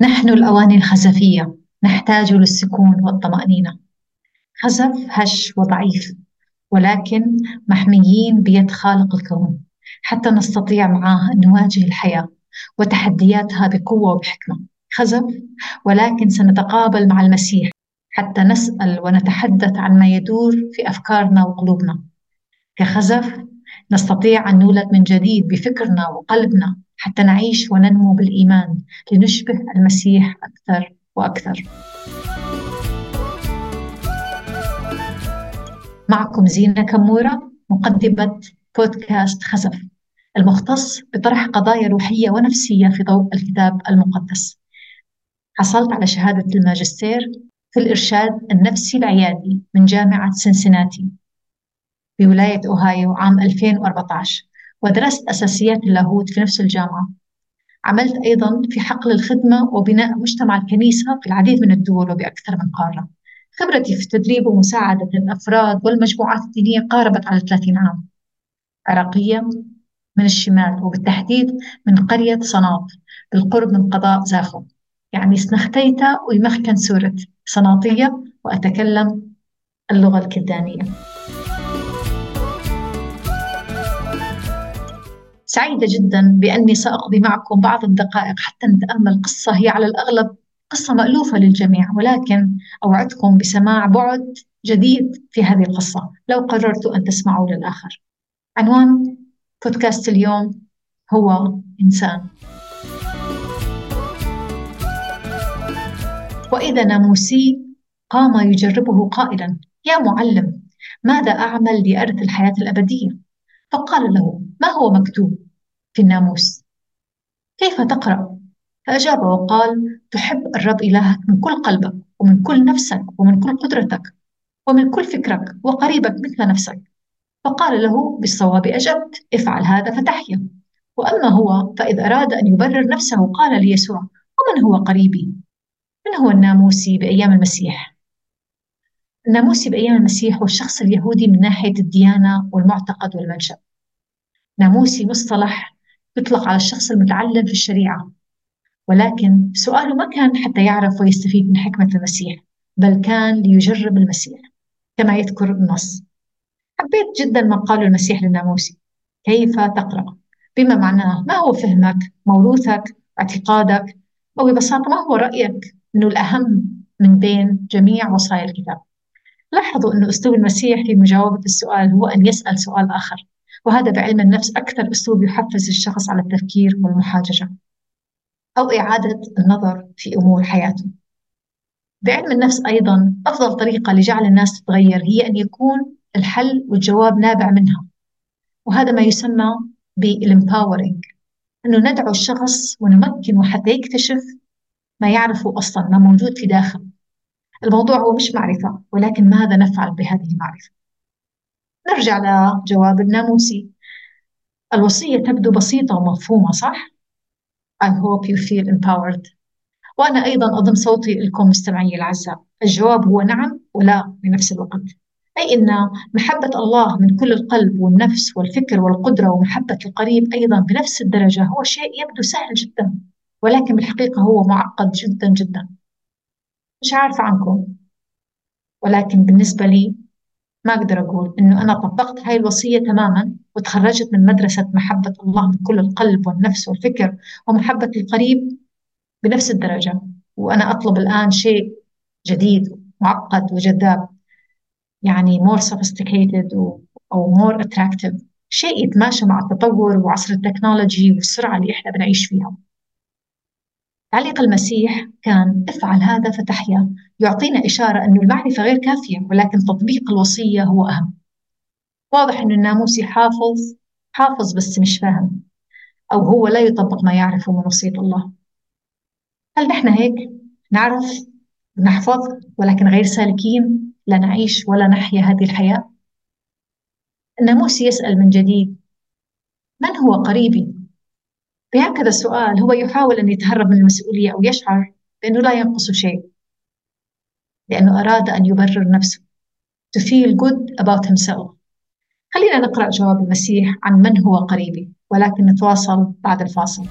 نحن الأواني الخزفية نحتاج للسكون والطمأنينة. خزف هش وضعيف ولكن محميين بيد خالق الكون. حتى نستطيع معاه أن نواجه الحياة وتحدياتها بقوة وبحكمة. خزف ولكن سنتقابل مع المسيح حتى نسأل ونتحدث عن ما يدور في أفكارنا وقلوبنا. كخزف نستطيع أن نولد من جديد بفكرنا وقلبنا حتى نعيش وننمو بالإيمان لنشبه المسيح أكثر وأكثر. معكم زينة كمورة مقدمة بودكاست خزف المختص بطرح قضايا روحية ونفسية في ضوء الكتاب المقدس. حصلت على شهادة الماجستير في الإرشاد النفسي العيادي من جامعة سنسناتي. بولاية أوهايو عام 2014 ودرست أساسيات اللاهوت في نفس الجامعة. عملت أيضا في حقل الخدمة وبناء مجتمع الكنيسة في العديد من الدول وبأكثر من قارة. خبرتي في التدريب ومساعدة الأفراد والمجموعات الدينية قاربت على 30 عام. عراقية من الشمال وبالتحديد من قرية صناط بالقرب من قضاء زاخو. يعني سنختيتا ويمخكن سورة صناطية وأتكلم اللغة الكلدانية سعيدة جدا بأني سأقضي معكم بعض الدقائق حتى نتأمل قصة هي على الأغلب قصة مألوفة للجميع ولكن أوعدكم بسماع بعد جديد في هذه القصة لو قررتوا أن تسمعوا للآخر عنوان بودكاست اليوم هو إنسان وإذا ناموسي قام يجربه قائلا يا معلم ماذا أعمل لأرث الحياة الأبدية؟ فقال له ما هو مكتوب في الناموس كيف تقرأ؟ فأجاب وقال تحب الرب إلهك من كل قلبك ومن كل نفسك ومن كل قدرتك ومن كل فكرك وقريبك مثل نفسك فقال له بالصواب أجبت افعل هذا فتحيا وأما هو فإذ أراد أن يبرر نفسه قال ليسوع ومن هو قريبي؟ من هو الناموسي بأيام المسيح؟ الناموسي بأيام المسيح هو الشخص اليهودي من ناحية الديانة والمعتقد والمنشأ ناموسي مصطلح يطلق على الشخص المتعلم في الشريعة. ولكن سؤاله ما كان حتى يعرف ويستفيد من حكمة المسيح بل كان ليجرب المسيح كما يذكر النص. حبيت جدا ما قاله المسيح للناموسي كيف تقرأ؟ بما معناه ما هو فهمك؟ موروثك؟ اعتقادك؟ أو ببساطة ما هو رأيك؟ أنه الأهم من بين جميع وصايا الكتاب. لاحظوا أنه أسلوب المسيح في مجاوبة السؤال هو أن يسأل سؤال آخر. وهذا بعلم النفس أكثر أسلوب يحفز الشخص على التفكير والمحاججة أو إعادة النظر في أمور حياته. بعلم النفس أيضا أفضل طريقة لجعل الناس تتغير هي أن يكون الحل والجواب نابع منها وهذا ما يسمى بالempowering أنه ندعو الشخص ونمكنه حتى يكتشف ما يعرفه أصلا ما موجود في داخل الموضوع هو مش معرفة ولكن ماذا نفعل بهذه المعرفة؟ نرجع لجواب الناموسي. الوصية تبدو بسيطة ومفهومة صح؟ I hope you feel empowered. وأنا أيضا أضم صوتي لكم مستمعي الأعزاء. الجواب هو نعم ولا بنفس الوقت. أي أن محبة الله من كل القلب والنفس والفكر والقدرة ومحبة القريب أيضا بنفس الدرجة هو شيء يبدو سهل جدا ولكن بالحقيقة هو معقد جدا جدا. مش عارفة عنكم ولكن بالنسبة لي ما أقدر أقول إنه أنا طبقت هاي الوصية تماما وتخرجت من مدرسة محبة الله من كل القلب والنفس والفكر ومحبة القريب بنفس الدرجة. وأنا أطلب الآن شيء جديد معقد وجذاب يعني more sophisticated أو more attractive. شيء يتماشى مع التطور وعصر التكنولوجي والسرعة اللي إحنا بنعيش فيها. تعليق المسيح كان افعل هذا فتحيا يعطينا إشارة أن المعرفة غير كافية ولكن تطبيق الوصية هو أهم. واضح أن الناموسي حافظ حافظ بس مش فاهم أو هو لا يطبق ما يعرفه من وصية الله. هل نحن هيك؟ نعرف؟ نحفظ؟ ولكن غير سالكين؟ لا نعيش ولا نحيا هذه الحياة؟ الناموسي يسأل من جديد من هو قريبي؟ بهكذا السؤال هو يحاول أن يتهرب من المسؤولية أو يشعر بأنه لا ينقص شيء لأنه أراد أن يبرر نفسه to feel good about himself. خلينا نقرأ جواب المسيح عن من هو قريبي ولكن نتواصل بعد الفاصل.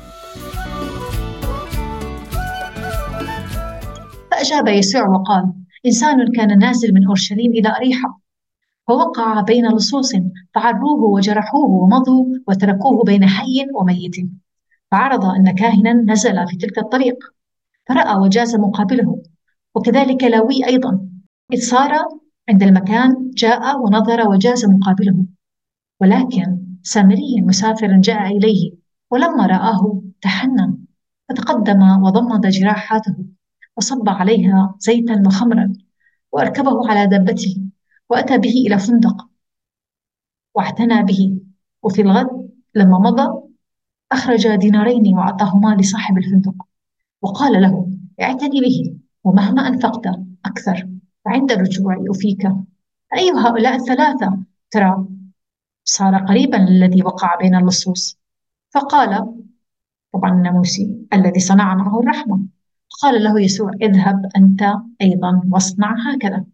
فأجاب يسوع وقال إنسان كان نازل من أورشليم إلى أريحة. فوقع بين لصوص فعروه وجرحوه ومضوا وتركوه بين حي وميت. فعرض أن كاهنا نزل في تلك الطريق فرأى وجاز مقابله وكذلك لاوي أيضا إذ صار عند المكان جاء ونظر وجاز مقابله. ولكن سامري مسافر جاء إليه ولما رآه تحنن فتقدم وضمد جراحاته وصب عليها زيتا وخمرا وأركبه على دابته وأتى به إلى فندق واعتنى به وفي الغد لما مضى أخرج دينارين وأعطاهما لصاحب الفندق. وقال له اعتني به ومهما أنفقت أكثر فعند الرجوع يوفيك. أي هؤلاء الثلاثة ترى صار قريبا للذي وقع بين اللصوص. فقال طبعا الناموسي الذي صنع معه الرحمة. قال له يسوع اذهب أنت أيضا واصنع هكذا.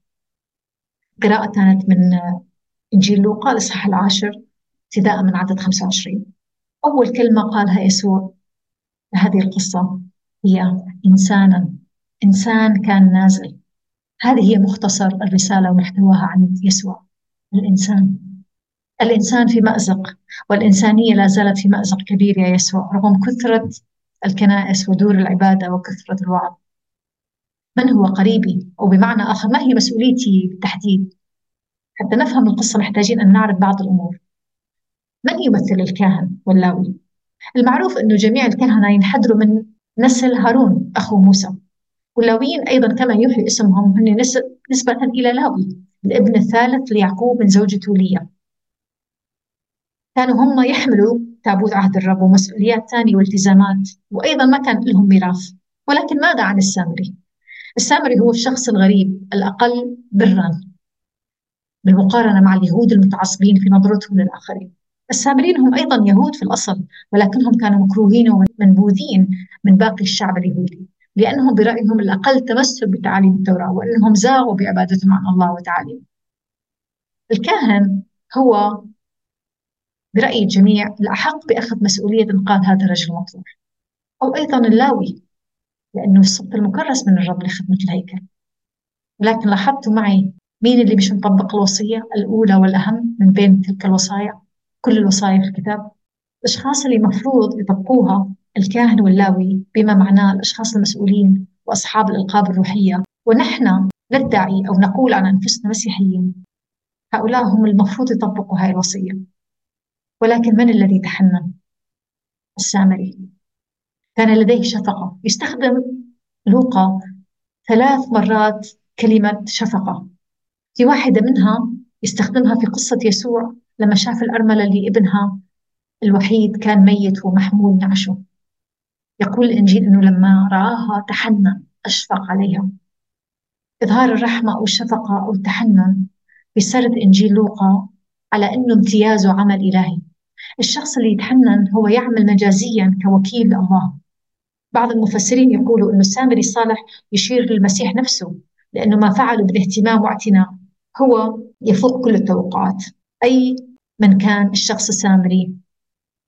قراءة كانت من إنجيل لوقا الإصحاح العاشر ابتداء من عدد 25 أول كلمة قالها يسوع هذه القصة هي إنسانا. إنسان كان نازل. هذه هي مختصر الرسالة ومحتواها عن يسوع الإنسان. الإنسان في مأزق والإنسانية لا زالت في مأزق كبير يا يسوع رغم كثرة الكنائس ودور العبادة وكثرة الوعظ. من هو قريبي؟ أو بمعنى آخر ما هي مسؤوليتي بالتحديد؟ حتى نفهم القصة محتاجين أن نعرف بعض الأمور. من يمثل الكاهن واللاوي؟ المعروف أنه جميع الكهنة ينحدروا من نسل هارون أخو موسى واللاويين أيضا كما يوحي اسمهم هن نسبة إلى لاوي الابن الثالث ليعقوب من زوجته ليا كانوا هم يحملوا تابوت عهد الرب ومسؤوليات ثانية والتزامات وأيضا ما كان لهم ميراث ولكن ماذا عن السامري؟ السامري هو الشخص الغريب الأقل برا بالمقارنة مع اليهود المتعصبين في نظرتهم للآخرين السامريين هم أيضا يهود في الأصل ولكنهم كانوا مكروهين ومنبوذين من باقي الشعب اليهودي لأنهم برأيهم الأقل تمسك بتعاليم التوراة وأنهم زاغوا بعبادتهم عن الله وتعاليمه. الكاهن هو برأي الجميع الأحق بأخذ مسؤولية إنقاذ هذا الرجل المطروح أو أيضا اللاوي لأنه السبط المكرس من الرب لخدمة الهيكل. ولكن لاحظتوا معي مين اللي مش مطبق الوصية الأولى والأهم من بين تلك الوصايا؟ كل الوصايا في الكتاب. الأشخاص اللي مفروض يطبقوها الكاهن واللاوي بما معناه الأشخاص المسؤولين وأصحاب الألقاب الروحية. ونحن ندعي أو نقول عن أنفسنا مسيحيين هؤلاء هم المفروض يطبقوا هاي الوصية. ولكن من الذي تحنن؟ السامري. كان لديه شفقة. يستخدم لوقا ثلاث مرات كلمة شفقة. في واحدة منها يستخدمها في قصة يسوع لما شاف الأرملة اللي ابنها الوحيد كان ميت ومحمول نعشه يقول الإنجيل أنه لما رآها تحنن أشفق عليها. إظهار الرحمة أو الشفقة أو التحنن في سرد إنجيل لوقا على أنه امتياز وعمل إلهي. الشخص اللي يتحنن هو يعمل مجازيا كوكيل لله بعض المفسرين يقولوا أن السامري الصالح يشير للمسيح نفسه لأنه ما فعله بالاهتمام واعتناء. هو يفوق كل التوقعات. أي من كان الشخص السامري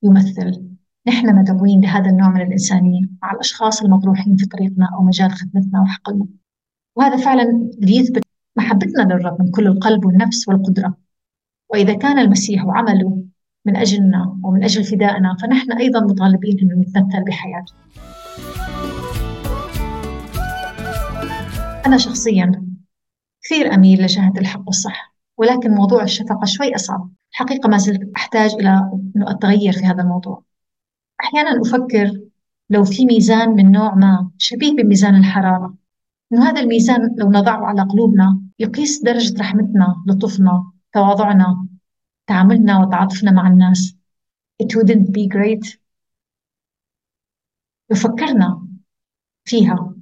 يمثل. نحن مدعوين لهذا النوع من الإنسانية مع الأشخاص المطروحين في طريقنا أو مجال خدمتنا وحقلنا وهذا فعلا ليثبت محبتنا للرب من كل القلب والنفس والقدرة. وإذا كان المسيح وعمله من أجلنا ومن أجل فدائنا فنحن أيضا مطالبين أن نتمثل بحياته. أنا شخصيا كثير أميل لجهة الحق والصح ولكن موضوع الشفقة شوي أصعب. الحقيقة ما زلت أحتاج إلى أنه أتغير في هذا الموضوع. أحيانا أفكر لو في ميزان من نوع ما شبيه بميزان الحرارة إنه هذا الميزان لو نضعه على قلوبنا يقيس درجة رحمتنا لطفنا تواضعنا تعاملنا وتعاطفنا مع الناس. It wouldn't be great. لو فكرنا فيها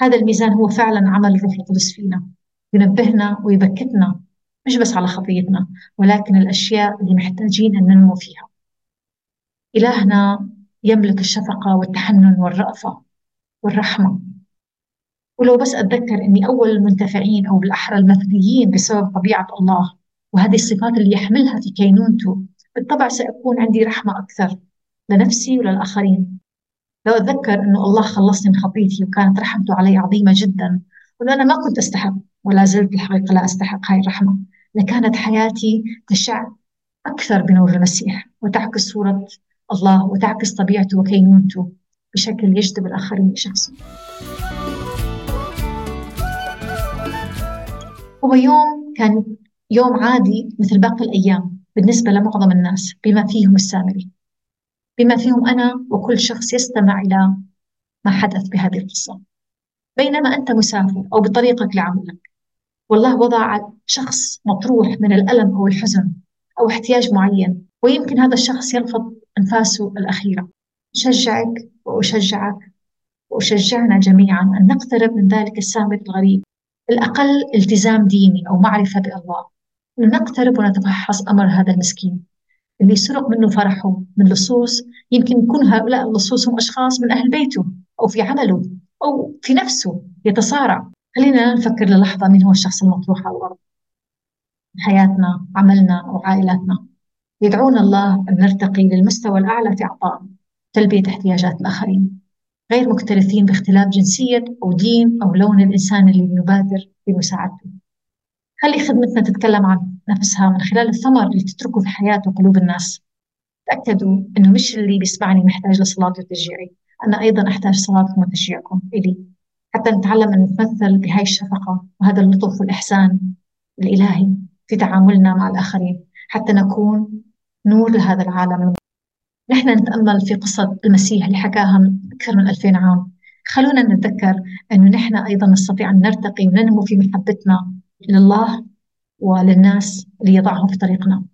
هذا الميزان هو فعلا عمل الروح القدس فينا ينبهنا ويبكتنا. مش بس على خطيتنا ولكن الأشياء اللي محتاجين أن ننمو فيها. إلهنا يملك الشفقة والتحنن والرأفة والرحمة. ولو بس أتذكر أني أول المنتفعين أو بالأحرى المثليين بسبب طبيعة الله وهذه الصفات اللي يحملها في كينونته بالطبع سيكون عندي رحمة أكثر لنفسي وللآخرين. لو أتذكر أنه الله خلصني من خطيتي وكانت رحمته علي عظيمة جدا وأنه أنا ما كنت أستحق ولا زلت بالحقيقة لا أستحق هاي الرحمة. لكانت حياتي تشع أكثر بنور المسيح وتعكس صورة الله وتعكس طبيعته وكينونته بشكل يجذب الآخرين لشخصه هو يوم كان يوم عادي مثل باقي الأيام بالنسبة لمعظم الناس بما فيهم السامري بما فيهم أنا وكل شخص يستمع إلى ما حدث بهذه القصة. بينما أنت مسافر أو بطريقك لعملك والله وضع شخص مطروح من الألم أو الحزن أو احتياج معين ويمكن هذا الشخص يلفظ أنفاسه الأخيرة. أشجعك وأشجعك وأشجعنا جميعا أن نقترب من ذلك السامر الغريب. الأقل التزام ديني أو معرفة بالله. نقترب ونتفحص أمر هذا المسكين. اللي سرق منه فرحه من لصوص يمكن يكون هؤلاء اللصوص هم أشخاص من أهل بيته أو في عمله أو في نفسه يتصارع. خلينا نفكر للحظة مين هو الشخص المطروح على الأرض. حياتنا عملنا أو عائلاتنا يدعونا الله أن نرتقي للمستوى الأعلى في عطاء تلبية احتياجات الآخرين. غير مكترثين باختلاف جنسية أو دين أو لون الإنسان اللي نبادر بمساعدته. خلي خدمتنا تتكلم عن نفسها من خلال الثمر اللي تتركه في حياة وقلوب الناس؟ تأكدوا إنه مش اللي بيسمعني محتاج لصلاتي وتشجيعي أنا أيضا أحتاج صلاتكم وتشجيعكم إلي. حتى نتعلم أن نتمثل بهاي الشفقة وهذا اللطف والإحسان الإلهي في تعاملنا مع الآخرين حتى نكون نور لهذا العالم. نحن نتأمل في قصة المسيح اللي حكاها من أكثر من 2000 عام. خلونا نتذكر أنه نحن أيضا نستطيع أن نرتقي وننمو في محبتنا لله وللناس اللي يضعهم في طريقنا.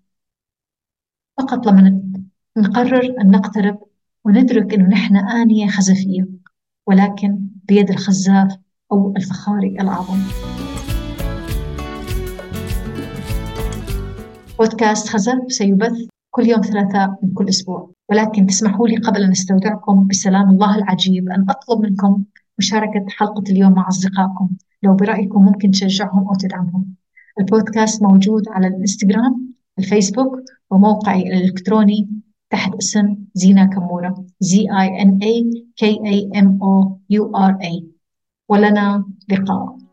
فقط لما نقرر أن نقترب وندرك أنه نحن آنية خزفية ولكن بيد الخزاف أو الفخاري الأعظم بودكاست خزف سيبث كل يوم ثلاثاء من كل أسبوع. ولكن تسمحوا لي قبل أن أستودعكم بسلام الله العجيب أن أطلب منكم مشاركة حلقة اليوم مع أصدقائكم. لو برأيكم ممكن تشجعهم أو تدعمهم. البودكاست موجود على الإنستغرام الفيسبوك وموقعي الإلكتروني تحت اسم زينا كمورة Z I N A K A M O U R A. ولنا لقاء.